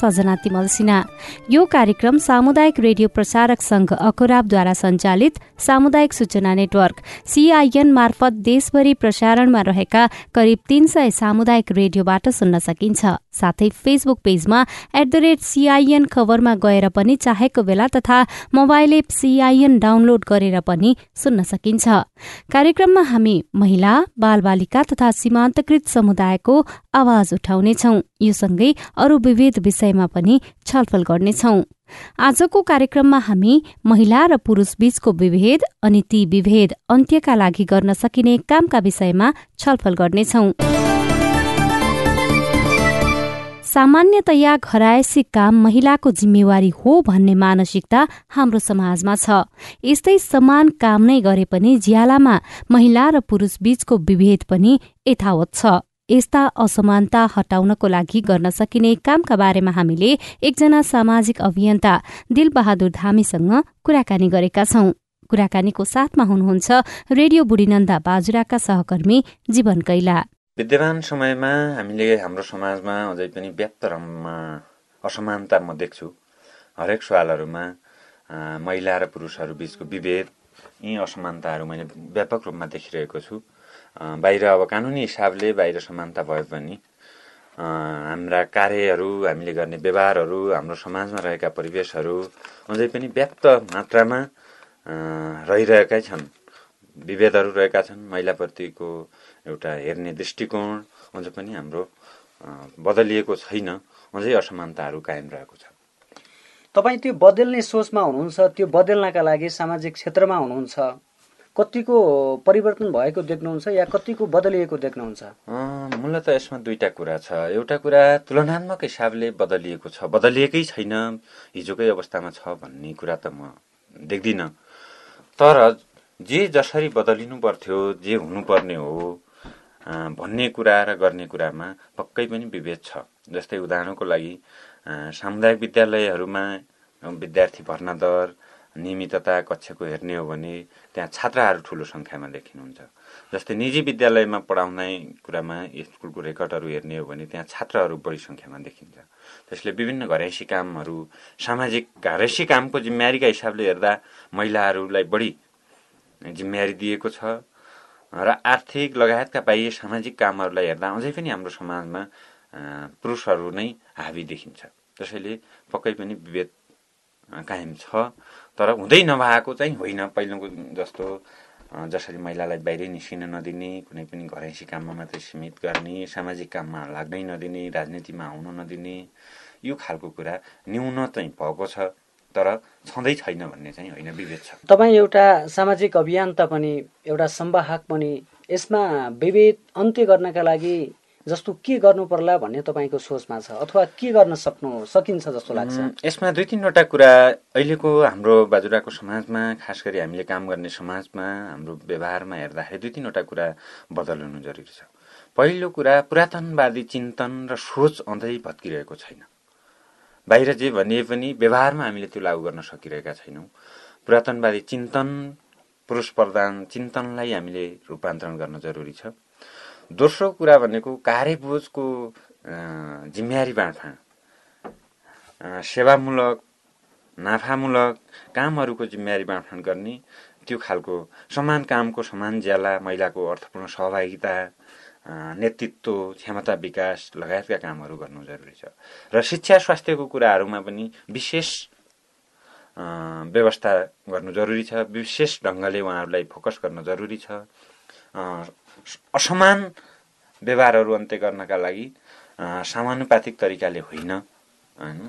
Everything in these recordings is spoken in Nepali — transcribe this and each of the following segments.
सजना तिमल सिन्हा यो कार्यक्रम सामुदायिक रेडियो प्रसारक संघ अखुराबद्वारा सञ्चालित सामुदायिक सूचना नेटवर्क सीआईएन मार्फत देशभरि प्रसारणमा रहेका करिब तीन सय सामुदायिक रेडियोबाट सुन्न सकिन्छ। साथै फेसबुक पेजमा एट द रेट सीआईएन खबरमा गएर पनि चाहेको बेला तथा मोबाइल एप सीआईएन डाउनलोड गरेर पनि सुन्न सकिन्छ। कार्यक्रममा हामी महिला बालबालिका तथा सीमान्तकृत समुदायको आवाज उठाउनेछौ। यो सँगै अरू विविध विषयमा पनि छलफल गर्नेछौ। आजको कार्यक्रममा हामी महिला र पुरूष बीचको विभेद अनि ती विभेद अन्त्यका लागि गर्न सकिने कामका विषयमा छलफल गर्नेछौ। सामान्यतया घरायसी काम महिलाको जिम्मेवारी हो भन्ने मानसिकता हाम्रो समाजमा छ। यस्तै समान काम नै गरे पनि ज्यालामा महिला र पुरूष बीचको विभेद पनि यथावत छ। यस्ता असमानता हटाउनको लागि गर्न सकिने कामका बारेमा हामीले एकजना सामाजिक अभियन्ता दिलबहादुर धामीसँग कुराकानी गरेका छौं। कुराकानीको साथमा हुनुहुन्छ रेडियो बुढीनन्दा बाजुराका सहकर्मी जीवन कैला। विद्यमान समयमा हामीले हाम्रो समाजमा अझै पनि व्याप्त असमानता म देख्छु। हरेक सवालहरूमा महिला र पुरुषहरू बिचको विभेद यी असमानताहरू मैले व्यापक रूपमा देखिरहेको छु। बाहिर अब कानुनी हिसाबले बाहिर समानता भए पनि हाम्रा कार्यहरू हामीले गर्ने व्यवहारहरू हाम्रो समाजमा रहेका परिवेशहरू अझै पनि व्याप्त मात्रामा रहिरहेकै छन्। विभेदहरू रहेका छन्। महिलाप्रतिको एउटा हेर्ने दृष्टिकोण अझ पनि हाम्रो बदलिएको छैन। अझै असमानताहरू कायम रहेको छ। तपाईँ त्यो बदल्ने सोचमा हुनुहुन्छ त्यो बदल्नका लागि सामाजिक क्षेत्रमा हुनुहुन्छ। कतिको परिवर्तन भएको देख्नुहुन्छ या कतिको बदलिएको देख्नुहुन्छ? मूलत यसमा दुईटा कुरा छ। एउटा कुरा तुलनात्मक हिसाबले बदलिएको छ। बदलिएकै छैन हिजोकै अवस्थामा छ भन्ने कुरा त म देख्दिनँ। तर जे जसरी बदलिनु पर्थ्यो जे हुनुपर्ने हो भन्ने कुरा र गर्ने कुरामा पक्कै पनि विभेद छ। जस्तै उदाहरणको लागि सामुदायिक विद्यालयहरूमा विद्यार्थी भर्ना दर नियमितता कक्षको हेर्ने हो भने त्यहाँ छात्राहरू ठुलो सङ्ख्यामा देखिनुहुन्छ। जस्तै निजी विद्यालयमा पढाउने कुरामा स्कुलको रेकर्डहरू हेर्ने हो भने त्यहाँ छात्रहरू बढी सङ्ख्यामा देखिन्छ। त्यसले विभिन्न घरैसी कामहरू सामाजिक घरैसी कामको जिम्मेवारीका हिसाबले हेर्दा महिलाहरूलाई बढी जिम्मेवारी दिएको छ। र आर्थिक लगायतका बाह्य सामाजिक कामहरूलाई हेर्दा अझै पनि हाम्रो समाजमा पुरुषहरू नै हाबी देखिन्छ। त्यसैले पक्कै पनि विभेद कायम छ। तर हुँदै नभएको चाहिँ होइन। पहिलाको जस्तो जसरी महिलालाई बाहिरै निस्किन नदिने कुनै पनि घरैसी काममा मात्रै सीमित गर्ने सामाजिक काममा लाग्नै नदिने राजनीतिमा आउन नदिने यो खालको कुरा न्यून चाहिँ भएको छ। तर छँदै छैन भन्ने चाहिँ होइन विभेद छ। तपाईँ एउटा सामाजिक अभियन्ता पनि एउटा संवाहक पनि यसमा विभेद अन्त्य गर्नका लागि जस्तो के गर्नु पर्ला भन्ने तपाईँको सोचमा छ अथवा के गर्न सक्नु सकिन्छ जस्तो लाग्छ? यसमा दुई तिनवटा कुरा। अहिलेको हाम्रो बाजुराको समाजमा खास गरी हामीले काम गर्ने समाजमा हाम्रो व्यवहारमा हेर्दाखेरि दुई तिनवटा कुरा बदल हुनु जरुरी छ। पहिलो कुरा पुरातनवादी चिन्तन र सोच अझै भत्किरहेको छैन। बाहिर जे भनिए पनि व्यवहारमा हामीले त्यो लागू गर्न सकिरहेका छैनौँ। पुरातनवादी चिन्तन पुरुष प्रधान चिन्तनलाई हामीले रूपान्तरण गर्न जरुरी छ। दोस्रो कुरा भनेको कार्यबोझको जिम्मेवारी बाँडफाँड सेवामूलक नाफामूलक कामहरूको जिम्मेवारी बाँडफाँड गर्ने त्यो खालको समान कामको समान ज्याला महिलाको अर्थपूर्ण सहभागिता नेतृत्व क्षमता विकास लगायतका कामहरू गर्नु जरुरी छ। र शिक्षा स्वास्थ्यको कुराहरूमा पनि विशेष व्यवस्था गर्नु जरुरी छ। विशेष ढङ्गले उहाँहरूलाई फोकस गर्न जरुरी छ। असमान व्यवहारहरू अन्त्य गर्नका लागि समानुपातिक तरिकाले होइन होइन?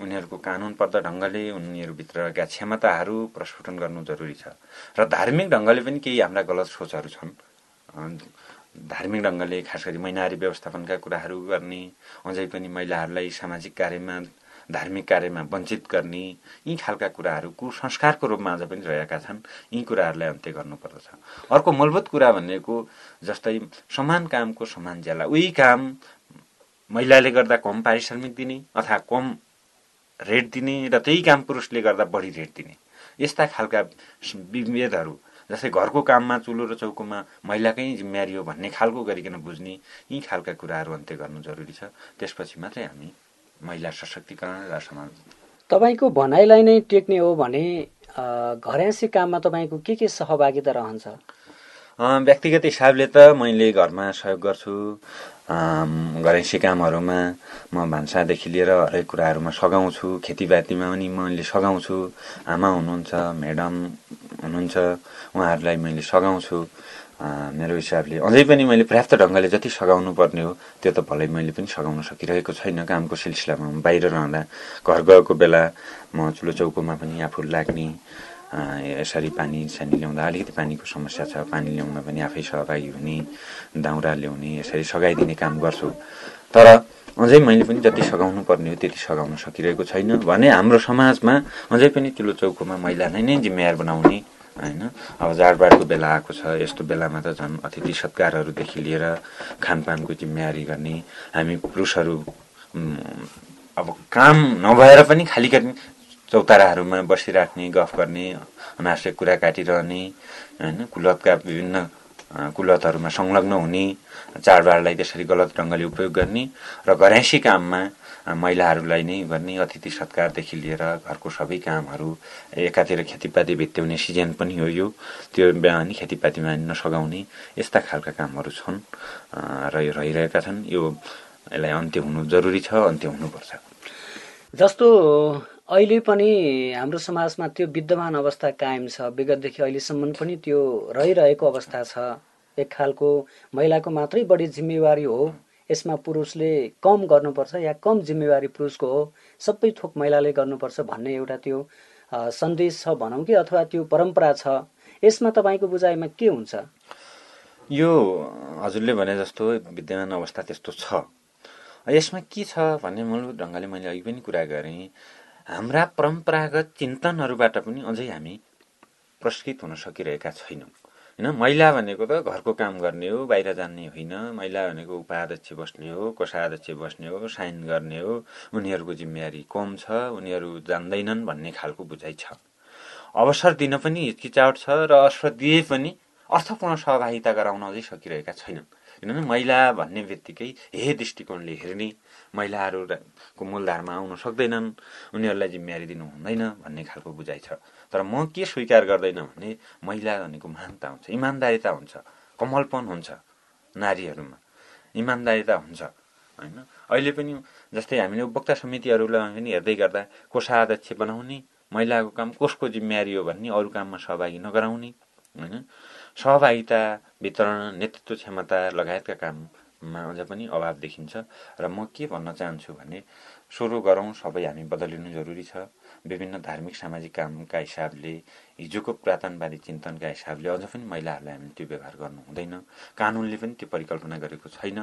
उनीहरूको कानुन पर्दा ढङ्गले उनीहरूभित्रका क्षमताहरू प्रस्फुटन गर्नु जरुरी छ। र धार्मिक ढङ्गले पनि केही हाम्रा गलत सोचहरू छन्। धार्मिक ढङ्गले खास गरी महिनारी व्यवस्थापनका कुराहरू गर्ने अझै पनि महिलाहरूलाई सामाजिक कार्यमा धार्मिक कार्यमा वञ्चित गर्ने यी खालका कुराहरू कुसंस्कारको रूपमा अझ पनि रहेका छन्। यी कुराहरूलाई अन्त्य गर्नुपर्दछ। अर्को मूलभूत कुरा भनेको जस्तै समान कामको समान ज्याला उही काम महिलाले गर्दा कम पारिश्रमिक दिने अथवा कम रेट दिने र त्यही काम पुरुषले गर्दा बढी रेट दिने। यस्ता खालका विभेदहरू जस्तै घरको काममा चुलो र चौकोमा महिलाकै जिम्मेवारी हो भन्ने खालको गरिकन बुझ्ने यी खालका कुराहरू अन्त्य गर्नु जरुरी छ। त्यसपछि मात्रै हामी महिला सशक्तिकरण र समाज तपाईँको भनाइलाई नै टेक्ने हो भने घरयासी काममा तपाईँको के के सहभागिता रहन्छ? व्यक्तिगत हिसाबले त मैले घरमा सहयोग गर्छु। घरैसी कामहरूमा म भान्सादेखि लिएर हरेक कुराहरूमा सघाउँछु। खेतीपातीमा पनि मैले सघाउँछु। आमा हुनुहुन्छ म्याडम हुनुहुन्छ उहाँहरूलाई मैले सघाउँछु। मेरो हिसाबले अझै पनि मैले पर्याप्त ढङ्गले जति सघाउनु पर्ने हो त्यो त भलै मैले पनि सघाउन सकिरहेको छैन। कामको सिलसिलामा बाहिर रहँदा घर गएको बेला म चुलो चौकोमा पनि आफू लाग्ने यसरी पानी सानी ल्याउँदा अलिकति पानीको समस्या छ पानी ल्याउन पनि आफै सहभागी हुने दाउरा ल्याउने यसरी सघाइदिने काम गर्छु। तर अझै मैले पनि जति सघाउनु पर्ने हो त्यति सघाउन सकिरहेको छैन। भने हाम्रो समाजमा अझै पनि चुलो चौकोमा महिलालाई नै जिम्मेवार बनाउने होइन? अब जाडबाडको बेला आएको छ यस्तो बेलामा त झन् अतिथि सत्कारहरूदेखि लिएर खानपानको जिम्मेवारी गर्ने हामी पुरुषहरू अब काम नभएर पनि खालि चौताराहरूमा बसिराख्ने गफ गर्ने अनावश्यक कुरा काटिरहने होइन कुलतका विभिन्न कुलतहरूमा संलग्न हुने चाडबाडलाई त्यसरी गलत ढङ्गले उपयोग गर्ने र घरैसी काममा महिलाहरूलाई नै गर्ने अतिथि सत्कारदेखि लिएर घरको सबै कामहरू एकातिर खेतीपाती भित्याउने सिजन पनि हो यो। त्यो बिहान खेतीपातीमा नसघाउने यस्ता खालका कामहरू छन् र रहिरहेका छन्। यो यसलाई अन्त्य हुनु जरुरी छ अन्त्य हुनुपर्छ। जस्तो अहिले पनि हाम्रो समाजमा त्यो विद्यमान अवस्था कायम छ। विगतदेखि अहिलेसम्म पनि त्यो रहिरहेको अवस्था छ। एक खालको महिलाको मात्रै बढी जिम्मेवारी हो। यसमा पुरुषले कम गर्नुपर्छ या कम जिम्मेवारी पुरुषको हो। सबै थोक महिलाले गर्नुपर्छ भन्ने एउटा त्यो सन्देश छ भनौँ कि अथवा त्यो परम्परा छ। यसमा तपाईँको बुझाइमा के हुन्छ? यो हजुरले भने जस्तो विद्यमान अवस्था त्यस्तो छ। यसमा के छ भन्ने मूलभूत ढङ्गले मैले अघि पनि कुरा गरेँ। हाम्रा परम्परागत चिन्तनहरूबाट पनि अझै हामी प्रस्कृत हुन सकिरहेका छैनौँ। होइन महिला भनेको त घरको काम गर्ने हो बाहिर जाने होइन महिला भनेको उपाध्यक्ष बस्ने हो कोषाध्यक्ष बस्ने हो साइन गर्ने हो उनीहरूको जिम्मेवारी कम छ उनीहरू जान्दैनन् भन्ने खालको बुझाइ छ। अवसर दिन पनि हिचकिचावट छ र अवसर दिए पनि अर्थपूर्ण सहभागिता गराउन अझै सकिरहेका छैनन् किनभने महिला भन्ने बित्तिकै हे दृष्टिकोणले हेर्ने महिलाहरूको मूलधारमा आउन सक्दैनन्। उनीहरूलाई जिम्मेवारी दिनु हुँदैन भन्ने खालको बुझाइ छ। तर म के स्वीकार गर्दैन भने महिला भनेको महानता हुन्छ इमान्दारिता हुन्छ कमलपन हुन्छ नारीहरूमा। इमान्दारिता हुन्छ होइन? अहिले पनि जस्तै हामीले उपभोक्ता समितिहरूलाई पनि हेर्दै गर्दा कोषाध्यक्ष बनाउने महिलाको काम कसको जिम्मेवारी हो भन्ने अरू काममा सहभागी नगराउने होइन? सहभागिता वितरण नेतृत्व क्षमता लगायतका काममा अझ पनि अभाव देखिन्छ। र म के भन्न चाहन्छु भने सुरु गरौँ सबै हामी बदलिनु जरुरी छ। विभिन्न धार्मिक सामाजिक कामका हिसाबले हिजोको पुरातनवादी चिन्तनका हिसाबले अझ पनि महिलाहरूलाई हामीले त्यो व्यवहार गर्नु हुँदैन। कानुनले पनि त्यो परिकल्पना गरेको छैन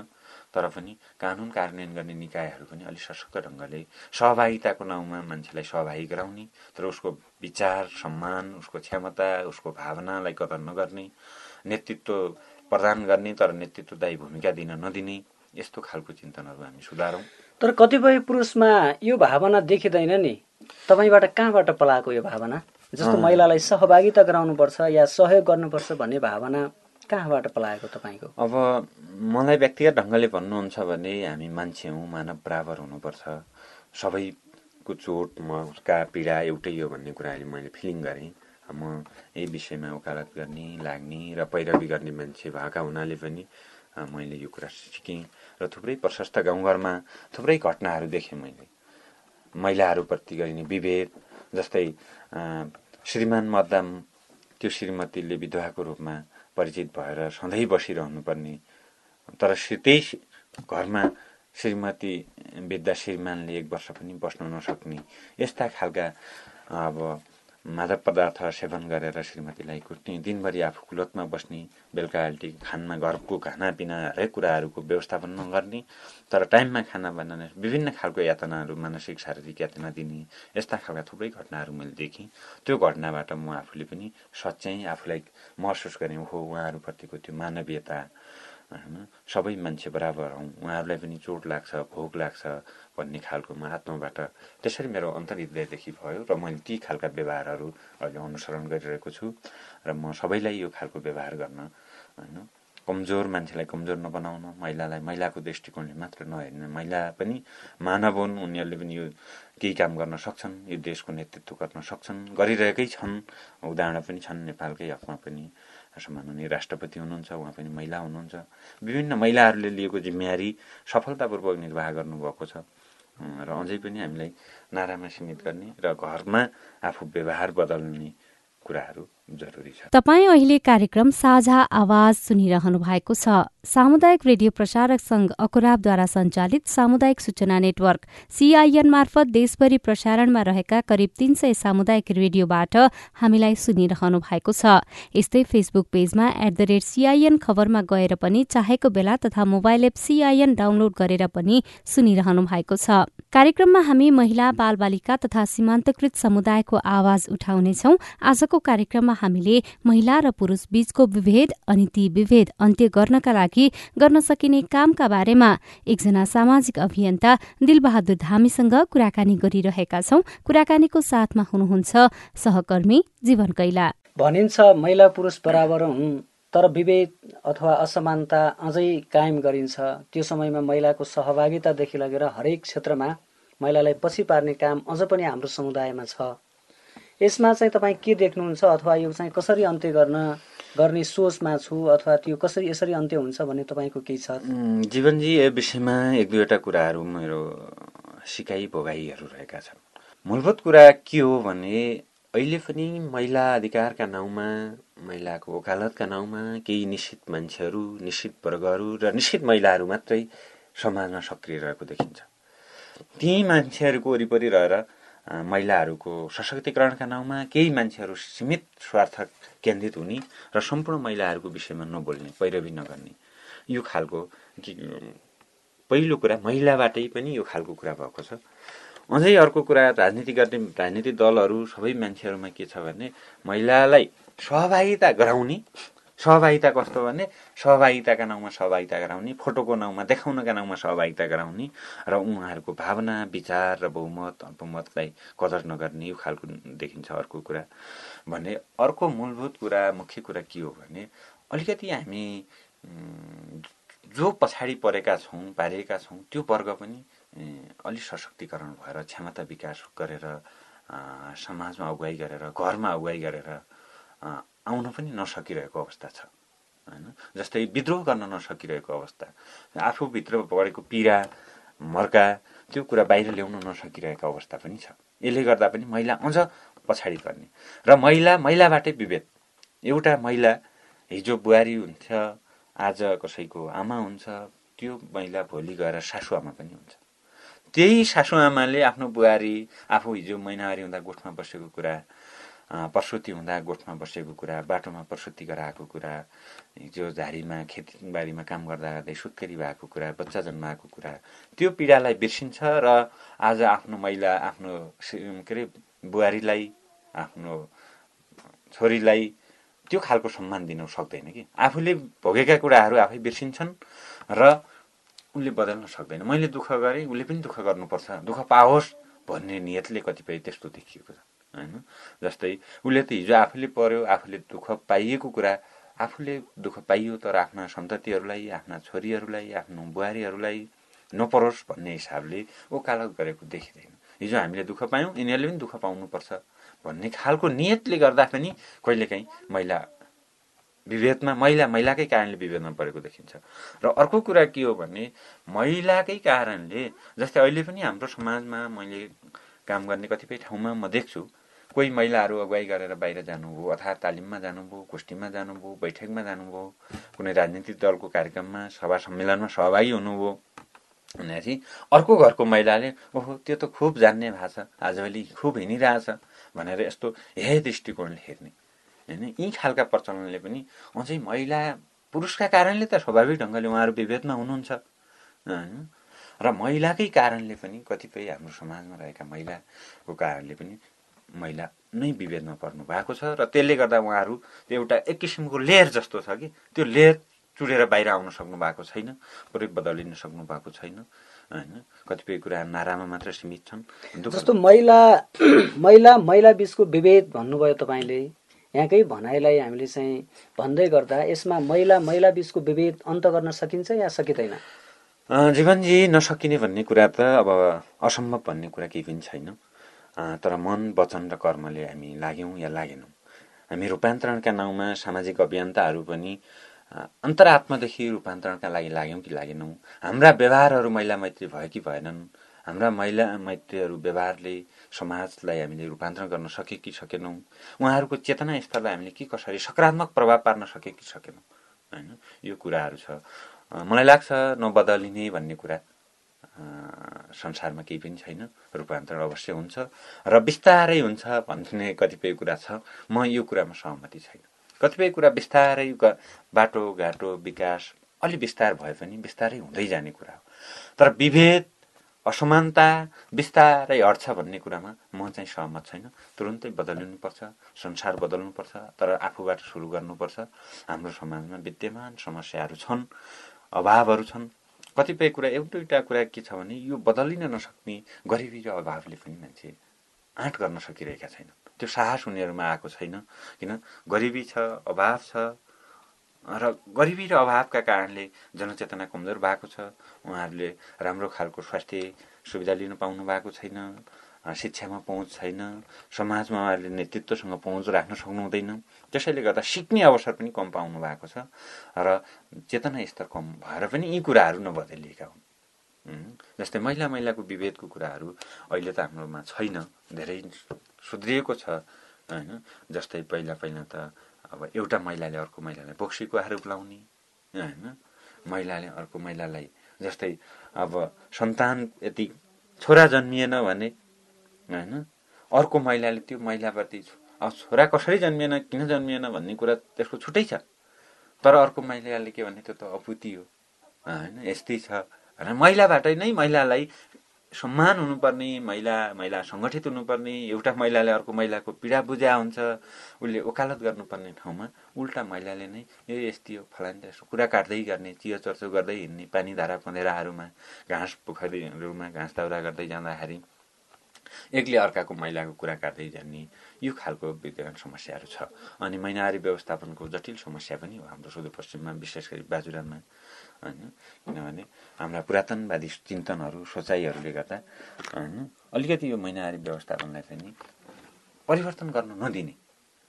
तर पनि कानुन कार्यान्वयन गर्ने निकायहरू पनि अलिक सशक्त ढङ्गले सहभागिताको नाउँमा मान्छेलाई सहभागी गराउने तर उसको विचार सम्मान उसको क्षमता उसको भावनालाई कदर नगर्ने नेतृत्व प्रदान गर्ने तर नेतृत्वदायी भूमिका दिन नदिने यस्तो खालको चिन्तनहरू हामी सुधारौँ। तर कतिपय पुरुषमा यो भावना देखिँदैन नि। तपाईँबाट कहाँबाट पलाएको यो भावना? जस्तो महिलालाई सहभागिता गराउनुपर्छ या सहयोग गर्नुपर्छ भन्ने भावना कहाँबाट पलाएको तपाईँको? अब मलाई व्यक्तिगत ढङ्गले भन्नुहुन्छ भने हामी मान्छे हौँ मानव बराबर हुनुपर्छ। सबैको चोट मका पीडा एउटै हो भन्ने कुरा अहिले मैले फिलिङ गरेँ। म यही विषयमा वकालत गर्ने लाग्ने र पैरवी गर्ने मान्छे भएका हुनाले पनि मैले यो कुरा सिकेँ र थुप्रै प्रशस्त गाउँघरमा थुप्रै घटनाहरू देखेँ मैले। महिलाहरूप्रति गरिने विभेद जस्तै श्रीमान मद्दाम त्यो श्रीमतीले विधवाको रूपमा परिचित भएर सधैँ बसिरहनुपर्ने। तर त्यही घरमा श्रीमती विद्या श्रीमानले एक वर्ष पनि बस्न नसक्ने। यस्ता खालका अब मादक पदार्थ सेवन गरेर श्रीमतीलाई कुट्ने दिनभरि आफू कुलतमा बस्ने बेलुका अल्टी खानमा घरको खानापिना हरेक कुराहरूको व्यवस्थापन नगर्ने तर टाइममा खाना बनाउने विभिन्न खालको यातनाहरू मानसिक शारीरिक यातना दिने यस्ता खालका थुप्रै घटनाहरू मैले देखेँ। त्यो घटनाबाट म आफूले पनि सच्याइ आफूलाई महसुस गरेँ हो उहाँहरूप्रतिको त्यो मानवीयता होइन सबै मान्छे बराबर हौँ उहाँहरूलाई पनि चोट लाग्छ भोग लाग्छ भन्ने खालको म आत्माबाट त्यसरी मेरो अन्तर्हृदयदेखि भयो र मैले ती खालका व्यवहारहरू अहिले अनुसरण गरिरहेको छु र म सबैलाई यो खालको व्यवहार गर्न होइन कमजोर मान्छेलाई कमजोर नबनाउन महिलालाई महिलाको दृष्टिकोणले मात्र नहेर्ने महिला पनि मानव हुन् उनीहरूले पनि यो केही काम गर्न सक्छन् यो देशको नेतृत्व गर्न सक्छन् गरिरहेकै छन् उदाहरण पनि छन् नेपालकै हकमा पनि सम्माननीय राष्ट्रपति हुनुहुन्छ उहाँ पनि महिला हुनुहुन्छ। विभिन्न महिलाहरूले लिएको जिम्मेवारी सफलतापूर्वक निर्वाह गर्नुभएको छ। र अझै पनि हामीलाई नारामा सीमित गर्ने र घरमा आफू व्यवहार बदल्ने कुराहरू जरुरी छ। तपाईँ अहिले कार्यक्रम साझा आवाज सुनिरहनु भएको छ। सामुदायिक रेडियो प्रसारक संघ अकुराबद्वारा सञ्चालित सामुदायिक सूचना नेटवर्क सीआईएन मार्फत देशभरि प्रसारणमा रहेका करिब तीन सय सामुदायिक रेडियोबाट हामीलाई सुनिरहनु भएको छ। यस्तै फेसबुक पेजमा एट द रेट सीआईएन खबरमा गएर पनि चाहेको बेला तथा मोबाइल एप सीआईएन डाउनलोड गरेर पनि सुनिरहनु भएको छ। कार्यक्रममा हामी महिला बालबालिका तथा सीमान्तकृत समुदायको आवाज उठाउनेछौ। आजको कार्यक्रममा हामीले महिला र पुरूष बीचको विभेद अनि ती विभेद अन्त्य गर्नका लागि गर्न सकिने कामका बारेमा एकजना सामाजिक अभियन्ता दिलबहादुर धामीसँग कुराकानी गरिरहेका छौं। कुराकानीको साथमा हुनुहुन्छ सहकर्मी जीवन कैला। भनिन्छ महिला पुरुष बराबर हुन् तर विभेद अथवा असमानता अझै कायम गरिन्छ। त्यो समयमा महिलाको सहभागितादेखि लगेर हरेक क्षेत्रमा महिलालाई पछि पार्ने काम अझ पनि हाम्रो समुदायमा छ। यसमा चाहिँ तपाईँ के देख्नुहुन्छ अथवा यो चाहिँ कसरी अन्त्य गर्न गर्ने सोचमा छु अथवा त्यो कसरी यसरी अन्त्य हुन्छ भन्ने तपाईँको केही छ? जीवनजी यो विषयमा एक दुईवटा कुराहरू मेरो सिकाइ भोगाइहरू रहेका छन्। मूलभूत कुरा के हो भने अहिले पनि महिला अधिकारका नाउँमा महिलाको वकालतका नाउँमा केही निश्चित मान्छेहरू निश्चित वर्गहरू र निश्चित महिलाहरू मात्रै समाजमा सक्रिय रहेको देखिन्छ। ती मान्छेहरूको वरिपरि रहेर महिलाहरूको सशक्तिकरणका नाउँमा केही मान्छेहरू सीमित स्वार्थ केन्द्रित हुने र सम्पूर्ण महिलाहरूको विषयमा नबोल्ने पैरवी नगर्ने। यो खालको पहिलो कुरा महिलाबाटै पनि यो खालको कुरा भएको छ। अझै अर्को कुरा राजनीति गर्ने राजनीतिक दलहरू सबै मान्छेहरूमा के छ भने महिलालाई सहभागिता गराउने सहभागिता कस्तो भने सहभागिताका नाउँमा सहभागिता गराउने फोटोको नाउँमा देखाउनका नाउँमा सहभागिता गराउने र उहाँहरूको भावना विचार र बहुमत अल्पमतलाई कदर नगर्ने यो खालको देखिन्छ अर्को कुरा भने अर्को मूलभूत कुरा मुख्य कुरा के हो भने अलिकति हामी जो पछाडि परेका छौँ पारिएका छौँ त्यो वर्ग पनि अलिक सशक्तिकरण भएर क्षमता विकास गरेर समाजमा अगुवाई गरेर घरमा अगुवाई गरेर आउन पनि नसकिरहेको अवस्था छ होइन? जस्तै विद्रोह गर्न नसकिरहेको अवस्था आफूभित्र परेको पीडा मर्का त्यो कुरा बाहिर ल्याउन नसकिरहेको अवस्था पनि छ। यसले गर्दा पनि महिला अझ पछाडि पर्ने। र महिला महिलाबाटै विभेद। एउटा महिला हिजो बुहारी हुन्छ आज कसैको आमा हुन्छ त्यो महिला भोलि गएर सासुआमा पनि हुन्छ। त्यही सासुआमाले आफ्नो बुहारी आफू हिजो महिनावारी हुँदा गोठमा बसेको कुरा प्रसुति हुँदा गोठमा बसेको कुरा बाटोमा प्रसुति गराएको कुरा हिजो झारीमा खेतीबारीमा काम गर्दा गर्दै सुत्केरी भएको कुरा बच्चा जन्माएको कुरा त्यो पीडालाई बिर्सिन्छ र आज आफ्नो महिला आफ्नो के अरे बुहारीलाई आफ्नो छोरीलाई त्यो खालको सम्मान दिन सक्दैन कि? आफूले भोगेका कुराहरू आफै बिर्सिन्छन् र उसले बदल्न सक्दैन। मैले दुःख गरेँ उसले पनि दुःख गर्नुपर्छ। दुःख पाओस् भन्ने नियतले कतिपय त्यस्तो देखिएको छ। होइन? जस्तै उसले त हिजो आफूले पर्यो आफूले दुःख पाइएको कुरा आफूले दुःख पाइयो तर आफ्ना सन्ततिहरूलाई आफ्ना छोरीहरूलाई आफ्नो बुहारीहरूलाई नपरोस् भन्ने हिसाबले ओकालत गरेको देखिँदैन। हिजो हामीले दुःख पायौँ यिनीहरूले पनि दुःख पाउनुपर्छ भन्ने खालको नियतले गर्दा पनि कहिलेकाहीँ महिला विभेदमा महिला महिलाकै कारणले विभेदमा परेको देखिन्छ। र अर्को कुरा के हो भने महिलाकै कारणले जस्तै अहिले पनि हाम्रो समाजमा मैले काम गर्ने कतिपय ठाउँमा म देख्छु कोही महिलाहरू अगुवाई गरेर बाहिर जानुभयो अथवा तालिममा जानुभयो गोष्ठीमा जानुभयो बैठकमा जानुभयो कुनै राजनीतिक दलको कार्यक्रममा सभा सम्मेलनमा सहभागी हुनुभयो। भनेपछि अर्को घरको महिलाले ओहो त्यो त खुब जान्ने छ आजभोलि खुब हिँडिरहेछ भनेर यस्तो हे दृष्टिकोणले हेर्ने। होइन यी खालका प्रचलनले पनि अझै महिला पुरुषका कारणले त स्वाभाविक ढङ्गले उहाँहरू विभेदमा हुनुहुन्छ। होइन र महिलाकै कारणले पनि कतिपय हाम्रो समाजमा रहेका महिलाको कारणले पनि महिला नै विभेदमा पर्नु भएको छ र त्यसले गर्दा उहाँहरू त्यो एउटा एक किसिमको लेयर जस्तो छ कि त्यो लेयर चुडेर बाहिर आउन सक्नु भएको छैन पुरै बदलिन सक्नु भएको छैन होइन? कतिपय कुरा नारामा मात्र सीमित छन्। जस्तो महिला महिला महिला बिचको विभेद भन्नुभयो तपाईँले यहाँकै भनाइलाई हामीले चाहिँ भन्दै गर्दा यसमा महिला महिला बिचको विभेद अन्त गर्न सकिन्छ या सकिँदैन? जीवनजी नसकिने भन्ने कुरा त अब असम्भव भन्ने कुरा केही पनि छैन। तर मन वचन र कर्मले हामी लाग्यौँ या लागेनौँ। हामी रूपान्तरणका नाउँमा सामाजिक अभियन्ताहरू पनि अन्तरात्मादेखि रूपान्तरणका लागि लाग्यौँ कि लागेनौँ। हाम्रा व्यवहारहरू महिला मैत्री भयो कि भएनन्? हाम्रा महिला मैत्रीहरू व्यवहारले समाजलाई हामीले रूपान्तरण गर्न सके कि सकेनौँ? उहाँहरूको चेतना स्तरलाई हामीले के कसरी सकारात्मक प्रभाव पार्न सके कि सकेनौँ? होइन? यो कुराहरू छ। मलाई लाग्छ नबदलिने भन्ने कुरा संसारमा केही पनि छैन रूपान्तरण अवश्य हुन्छ र बिस्तारै हुन्छ भन्ने कतिपय कुरा छ। म यो कुरामा सहमति छैन। कतिपय कुरा बिस्तारै बाटो घाटो विकास अलि बिस्तार भए पनि बिस्तारै हुँदै जाने कुरा हो। तर विभेद असमानता बिस्तारै हट्छ भन्ने कुरामा म चाहिँ सहमत छैन। तुरुन्तै बदलिनुपर्छ संसार बदल्नुपर्छ तर आफूबाट सुरु गर्नुपर्छ। हाम्रो समाजमा विद्यमान समस्याहरू छन् अभावहरू छन्। कतिपय कुरा एउटा कुरा के छ भने यो बदलिन नसक्ने गरिबी र अभावले पनि मान्छे आँट गर्न सकिरहेका छैन त्यो साहस उनीहरूमा आएको छैन। किन? गरिबी छ अभाव छ र गरिबी र अभावका कारणले जनचेतना कमजोर भएको छ। उहाँहरूले राम्रो खालको स्वास्थ्य सुविधा लिन पाउनु भएको छैन। शिक्षामा पहुँच छैन समाजमा उहाँहरूले नेतृत्वसँग पहुँच राख्न सक्नु हुँदैन त्यसैले गर्दा सिक्ने अवसर पनि कम पाउनु भएको छ र चेतना स्तर कम भएर पनि यी कुराहरू नबदलिएका हुन्। जस्तै महिला महिलाको विभेदको कुराहरू अहिले त हाम्रोमा छैन धेरै सुध्रिएको छ होइन? जस्तै पहिला पहिला त अब एउटा महिलाले अर्को महिलालाई बोक्सीको आरोप लाउने होइन? महिलाले अर्को महिलालाई जस्तै अब सन्तान यति छोरा जन्मिएन भने होइन? अर्को महिलाले त्यो महिलाप्रति अब छोरा कसरी जन्मिएन किन जन्मिएन भन्ने कुरा त्यसको छुट्टै छ। तर अर्को महिलाले के भने त्यो त अपुति हो। होइन यस्तै छ। र महिलाबाटै नै महिलालाई सम्मान हुनुपर्ने महिला महिला सङ्गठित हुनुपर्ने एउटा महिलाले अर्को महिलाको पीडा बुझा हुन्छ उसले वकालत गर्नुपर्ने ठाउँमा उल्टा महिलाले नै यो यस्तै हो फलाइन कुरा काट्दै गर्ने चियो चर्चो गर्दै हिँड्ने पानी धारा पँधेराहरूमा घाँस पोखरीहरूमा घाँस दाउरा गर्दै जाँदाखेरि एकले अर्काको महिलाको कुरा काट्दै जाने यो खालको विद्यमान समस्याहरू छ। अनि महिनावारी व्यवस्थापनको जटिल समस्या पनि हो हाम्रो सुदूरपश्चिममा विशेष गरी बाजुरामा होइन? किनभने हाम्रा पुरातनवादी चिन्तनहरू सोचाइहरूले गर्दा होइन? अलिकति यो महिनावारी व्यवस्थापनलाई चाहिँ परिवर्तन गर्न नदिने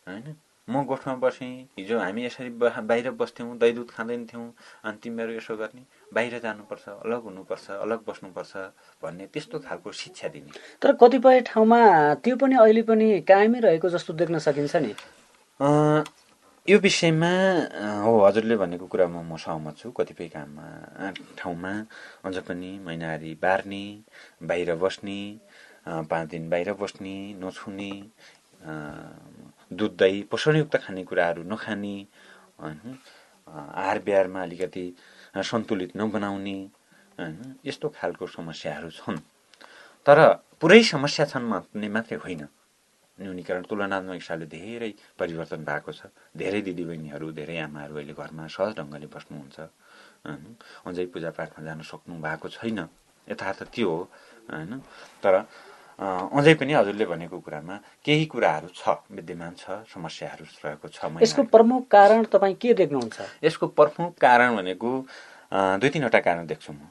होइन? म गोठमा बसेँ हिजो हामी यसरी बाहिर बस्थ्यौँ दही दुध खाँदैन थियौँ अनि तिमीहरू यसो गर्ने बाहिर जानुपर्छ अलग हुनुपर्छ अलग बस्नुपर्छ भन्ने त्यस्तो खालको शिक्षा दिने। तर कतिपय ठाउँमा त्यो पनि अहिले पनि कायमै रहेको जस्तो देख्न सकिन्छ नि। यो विषयमा हो हजुरले भनेको कुरामा म सहमत छु। कतिपय काममा ठाउँमा अझ पनि महिनारी बार्ने बाहिर बस्ने पाँच दिन बाहिर बस्ने नछुने दुध दही पोषणयुक्त खानेकुराहरू नखाने होइन आहार बिहारमा अलिकति सन्तुलित नबनाउने होइन यस्तो खालको समस्याहरू छन्। तर पुरै समस्या छन् भन्ने मात्रै होइन। न्यूनीकरण तुलनात्मक हिसाबले धेरै परिवर्तन भएको छ। धेरै दिदीबहिनीहरू धेरै आमाहरू अहिले घरमा सहज ढङ्गले बस्नुहुन्छ अझै पूजापाठमा जान सक्नु भएको छैन। यथार्थ त्यो हो होइन तर अझै पनि हजुरले भनेको कुरामा केही कुराहरू छ विद्यमान छ समस्याहरू रहेको छ यसको प्रमुख कारण तपाईँ के देख्नुहुन्छ? यसको प्रमुख कारण भनेको दुई तिनवटा कारण देख्छु म।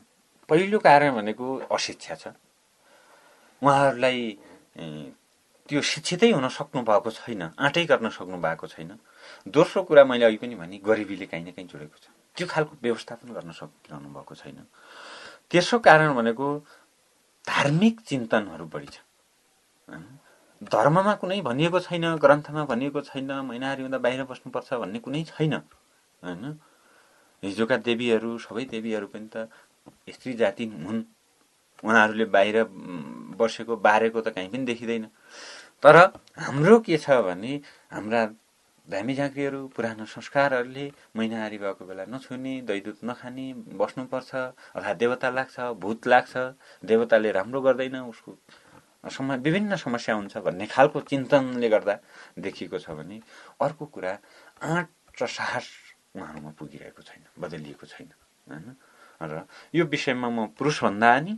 पहिलो कारण भनेको अशिक्षा छ। उहाँहरूलाई त्यो शिक्षितै हुन सक्नु भएको छैन आँटै गर्न सक्नु भएको छैन। दोस्रो कुरा मैले अघि पनि भने गरिबीले काहीँ न काहीँ जोडेको छ। त्यो खालको व्यवस्थापन गर्न सकिरहनु भएको छैन। तेस्रो कारण भनेको धार्मिक चिन्तनहरू बढी छ। धर्ममा कुनै भनिएको छैन ग्रन्थमा भनिएको छैन महिनाहरू हुँदा बाहिर बस्नुपर्छ भन्ने कुनै छैन। होइन? हिजोका देवीहरू सबै देवीहरू पनि त स्त्री जाति हुन्। उहाँहरूले बाहिर बसेको बारेको त कहीँ पनि देखिँदैन। तर हाम्रो के छ भने हाम्रा धामी झाँक्रीहरू पुरानो संस्कारहरूले महिनाहारी भएको बेला नछुने दैदुत नखाने बस्नुपर्छ अथवा देवता लाग्छ भूत लाग्छ देवताले राम्रो गर्दैन उसको सम विभिन्न समस्या हुन्छ भन्ने खालको चिन्तनले गर्दा देखिएको छ भने अर्को कुरा आँट र साहस उहाँहरूमा पुगिरहेको छैन बदलिएको छैन होइन? र यो विषयमा म पुरुषभन्दा नि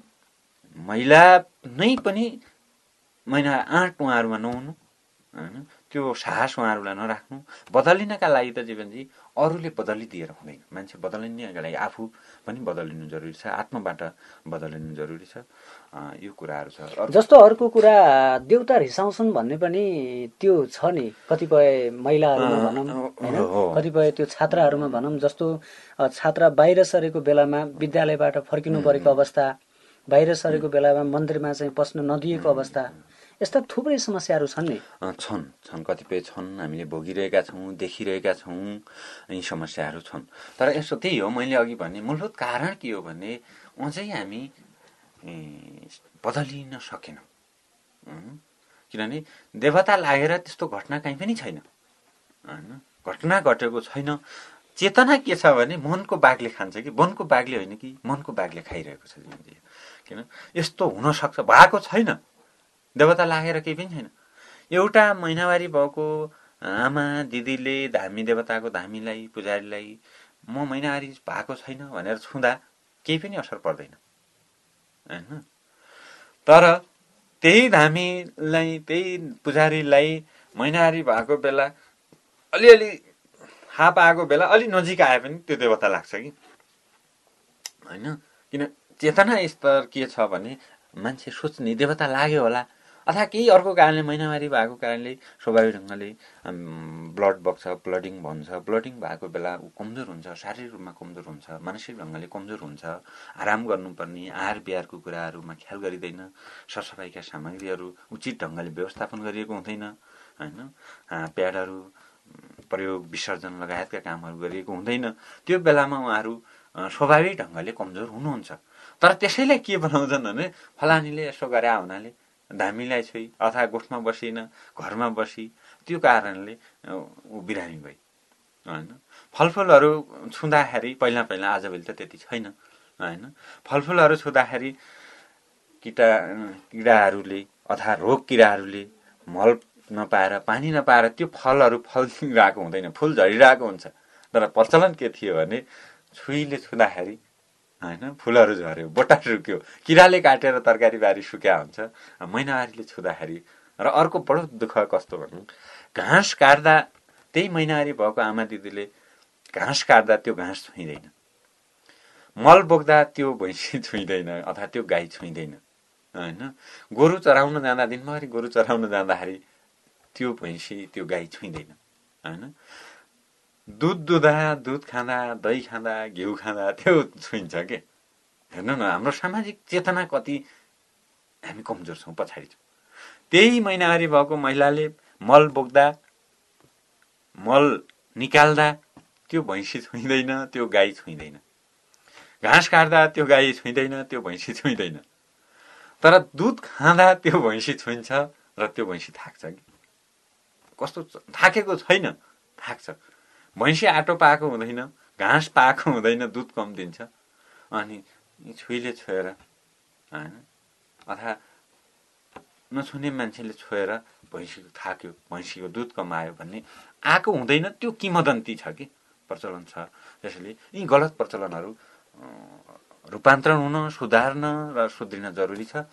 महिला नै पनि महिना आँट उहाँहरूमा नहुनु होइन? त्यो साहस उहाँहरूलाई नराख्नु। बदलिनका लागि त जीवनजी अरूले बदलिदिएर हुँदैन। मान्छे बदलिनका लागि आफू पनि बदलिनु जरुरी छ आत्मबाट बदलिनु जरुरी छ। यो कुराहरू छ। जस्तो अर्को कुरा देउता रिसाउँछन् भन्ने पनि त्यो छ नि। कतिपय महिलाहरूमा भनौँ होइन? कतिपय त्यो छात्राहरूमा भनौँ जस्तो छात्रा बाहिर सरेको बेलामा विद्यालयबाट फर्किनु परेको अवस्था बाहिर सरेको बेलामा मन्दिरमा चाहिँ पस्न नदिएको अवस्था। यस्ता थुप्रै समस्याहरू छन् नि। छन्। छन् कतिपय छन्। हामीले भोगिरहेका छौँ देखिरहेका छौँ यी समस्याहरू छन्। तर यसो त्यही हो मैले अघि भने मूलभूत कारण के हो भने अझै हामी बदलिन सकेनौँ। किनभने देवता लागेर त्यस्तो घटना कहीँ पनि छैन। होइन घटना घटेको छैन। चेतना के छ भने मनको बाघले खान्छ कि? वनको बाघले होइन कि? मनको बाघले खाइरहेको छ किन? यस्तो हुनसक्छ। भएको छैन। देवता लागेर केही पनि छैन। एउटा महिनावारी भएको आमा दिदीले धामी देवताको धामीलाई पुजारीलाई म महिनावारी भएको छैन भनेर छुँदा केही पनि असर पर्दैन। होइन? तर त्यही धामीलाई त्यही पुजारीलाई महिनावारी भएको बेला अलिअलि हाप आएको बेला अलि नजिक आए पनि त्यो देवता लाग्छ कि? होइन? किन चेतना स्तर के छ भने मान्छे सोच्ने देवता लाग्यो होला। अथवा केही अर्को कारणले महिनावारी भएको कारणले स्वाभाविक ढङ्गले ब्लड बग्छ ब्लडिङ भन्छ। ब्लडिङ भएको बेला ऊ कमजोर हुन्छ शारीरिक रूपमा कमजोर हुन्छ मानसिक ढङ्गले कमजोर हुन्छ आराम गर्नुपर्ने आहार बिहारको कुराहरूमा ख्याल गरिँदैन सरसफाइका सामग्रीहरू उचित ढङ्गले व्यवस्थापन गरिएको हुँदैन होइन? प्याडहरू प्रयोग विसर्जन लगायतका कामहरू गरिएको हुँदैन। त्यो बेलामा उहाँहरू स्वाभाविक ढङ्गले कमजोर हुनुहुन्छ। तर त्यसैलाई के बनाउँछन् भने फलानीले यसो गरे हुनाले धामीलाई छोइ अथवा गोठमा बसिन घरमा बसी त्यो कारणले ऊ बिरामी भई। होइन? फलफुलहरू छुँदाखेरि पहिला पहिला आजभोलि त त्यति छैन। होइन? फलफुलहरू छुँदाखेरि किटा किराहरूले अथवा रोग किराहरूले मल नपाएर पानी नपाएर त्यो फलहरू फलिरहेको हुँदैन फुल झरिरहेको हुन्छ। तर प्रचलन के थियो भने छुइले छुँदाखेरि होइन फुलहरू झऱ्यो बोटा सुक्यो। किराले काटेर तरकारी बारी सुक्या हुन्छ। महिनावारीले छुँदाखेरि र अर्को बडो दुःख कस्तो भनौँ घाँस काट्दा त्यही महिनावारी भएको आमा दिदीले घाँस काट्दा त्यो घाँस छुइँदैन। मल बोक्दा त्यो भैँसी छुइँदैन अथवा त्यो गाई छुइँदैन होइन। गोरु चराउन जाँदा दिनभरि गोरु चराउन जाँदाखेरि त्यो भैँसी त्यो गाई छुइँदैन होइन। दुध दुधा दुध खाँदा दही खाँदा घिउ खाँदा त्यो छुइन्छ के हेर्नु न हाम्रो सामाजिक चेतना कति हामी कमजोर छौँ पछाडि छौँ त्यही महिनावारी भएको महिलाले मल बोक्दा मल निकाल्दा त्यो भैँसी छुइँदैन त्यो गाई छुइँदैन घाँस काट्दा त्यो गाई छुइँदैन त्यो भैँसी छुइँदैन तर दुध खाँदा त्यो भैँसी छुइन्छ र त्यो भैँसी थाक्छ कि कस्तो थाकेको छैन थाक्छ भैँसी आटो पाएको हुँदैन घाँस पाएको हुँदैन दुध कम दिन्छ। अनि छुइले छोएर होइन? अथवा नछुने मान्छेले छोएर भैँसीको थाक्यो भैँसीको दुध कमायो भन्ने आएको हुँदैन त्यो किमदन्ती छ कि? प्रचलन छ। त्यसैले यी गलत प्रचलनहरू रूपान्तरण हुन सुधार्न र सुध्रिन जरुरी छ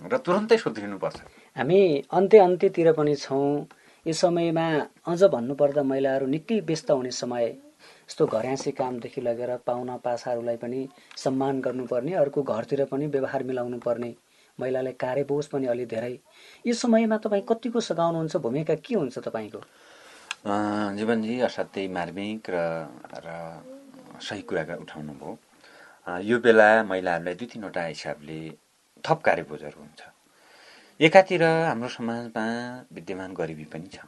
र तुरन्तै सुध्रिनुपर्छ। हामी अन्त्य अन्त्यतिर पनि छौँ। यो समयमा अझ भन्नुपर्दा महिलाहरू निकै व्यस्त हुने समय यस्तो घर्यासी कामदेखि लगेर पाहुना पासाहरूलाई पनि सम्मान गर्नुपर्ने अर्को घरतिर पनि व्यवहार मिलाउनु पर्ने महिलालाई कार्यबोझ पनि अलि धेरै। यो समयमा तपाईँ कतिको सघाउनुहुन्छ भूमिका के हुन्छ तपाईँको? जीवनजी असाध्यै मार्मिक र र सही कुरा उठाउनु भयो यो बेला महिलाहरूलाई दुई तिनवटा हिसाबले थप कार्यबोझहरू हुन्छ। एकातिर हाम्रो समाजमा विद्यमान गरिबी पनि छ।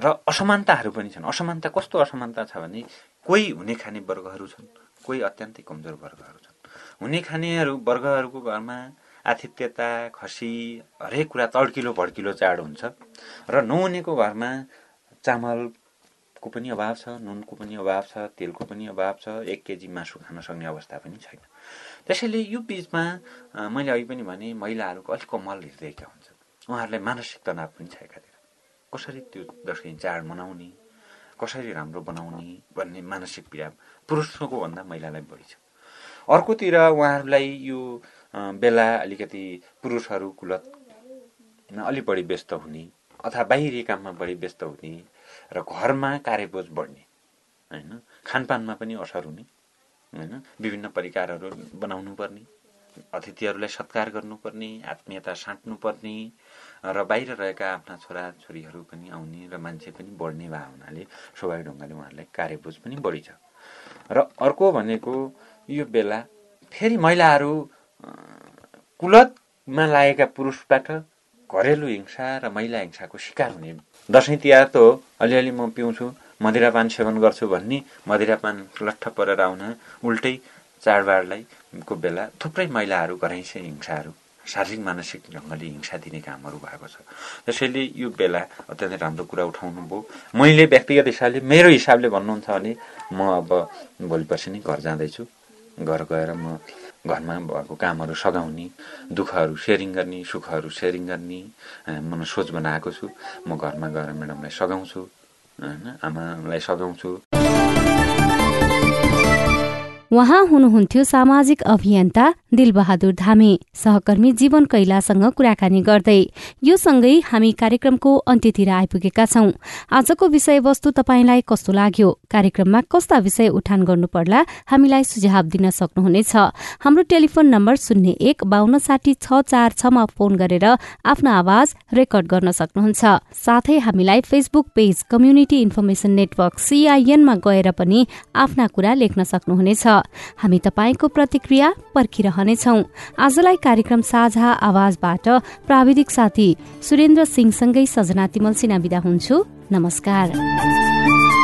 र असमानताहरू पनि छन्। असमानता कस्तो असमानता छ भने कोही हुने खाने वर्गहरू छन् कोही अत्यन्तै कमजोर वर्गहरू छन्। हुने खानेहरू वर्गहरूको घरमा आतिथ्यता खसी हरेक कुरा तड्किलो भड्किलो चाड हुन्छ। र नहुनेको घरमा चामलको पनि अभाव छ नुनको पनि अभाव छ तेलको पनि अभाव छ एक केजी मासु खान सक्ने अवस्था पनि छैन। त्यसैले यो बिचमा मैले अघि पनि भने महिलाहरूको अलिक कमल हृदयका हुन्छ। उहाँहरूलाई मानसिक तनाव पनि छ एकातिर कसरी त्यो दसैँ चाड मनाउने कसरी राम्रो बनाउने भन्ने मानसिक पीडा पुरुषको भन्दा महिलालाई बढी छ। अर्कोतिर उहाँहरूलाई यो बेला अलिकति पुरुषहरू कुलतमा अलिक बढी व्यस्त हुने अथवा बाहिरी काममा बढी व्यस्त हुने र घरमा कार्यबोझ बढ्ने होइन? खानपानमा पनि असर हुने। होइन? विभिन्न परिकारहरू बनाउनु पर्ने अतिथिहरूलाई सत्कार गर्नुपर्ने आत्मीयता साँट्नुपर्ने र बाहिर रहेका आफ्ना छोरा छोरीहरू पनि आउने र मान्छे पनि बढ्ने भए हुनाले स्वाभाविक ढङ्गले उहाँहरूलाई कार्यबोझ पनि बढी छ र अर्को भनेको यो बेला फेरि महिलाहरू कुलतमा लागेका पुरुषबाट घरेलु हिंसा र महिला हिंसाको शिकार हुने दसैँ तिहार त हो। अलिअलि म पिउँछु। मदिरापान सेवन गर्छु भन्ने मदिरापान लट्ठ परेर आउन उल्टै चाडबाडलाई को बेला थुप्रै महिलाहरू घरैसे हिंसाहरू शारीरिक मानसिक ढङ्गले हिंसा दिने कामहरू भएको छ। त्यसैले यो बेला अत्यन्तै राम्रो कुरा उठाउनु भयो। मैले व्यक्तिगत हिसाबले मेरो हिसाबले भन्नुहुन्छ भने म अब भोलि पर्सि नै घर जाँदैछु। घर गएर म घरमा भएको कामहरू सघाउने दुःखहरू सेयरिङ गर्ने सुखहरू सेयरिङ गर्ने म सोच बनाएको छु। म घरमा गएर म्याडमलाई सघाउँछु। होइन आमालाई सघाउँछु उहाँ हुनुहुन्थ्यो सामाजिक अभियन्ता दिलबहादुर धामी। सहकर्मी जीवन कैलासँग कुराकानी गर्दै यो सँगै हामी कार्यक्रमको अन्त्यतिर आइपुगेका छौं। आजको विषयवस्तु तपाईँलाई कस्तो लाग्यो? कार्यक्रममा कस्ता विषय उठान गर्नु पर्ला हामीलाई सुझाव दिन सक्नुहुनेछ। हाम्रो टेलिफोन नम्बर शून्य एक बान्न साठी छ चार छमा फोन गरेर आफ्नो आवाज रेकर्ड गर्न सक्नुहुन्छ। साथै हामीलाई Facebook page community information network सीआईएनमा गएर पनि आफ्ना कुरा लेख्न सक्नुहुनेछ। हामी तपाईँको प्रतिक्रिया पर्खिरहनेछौ। आजलाई कार्यक्रम साझा आवाजबाट प्राविधिक साथी सुरेन्द्र सिंहसँगै सजना तिमल सिना विदा हुन्छु। नमस्कार।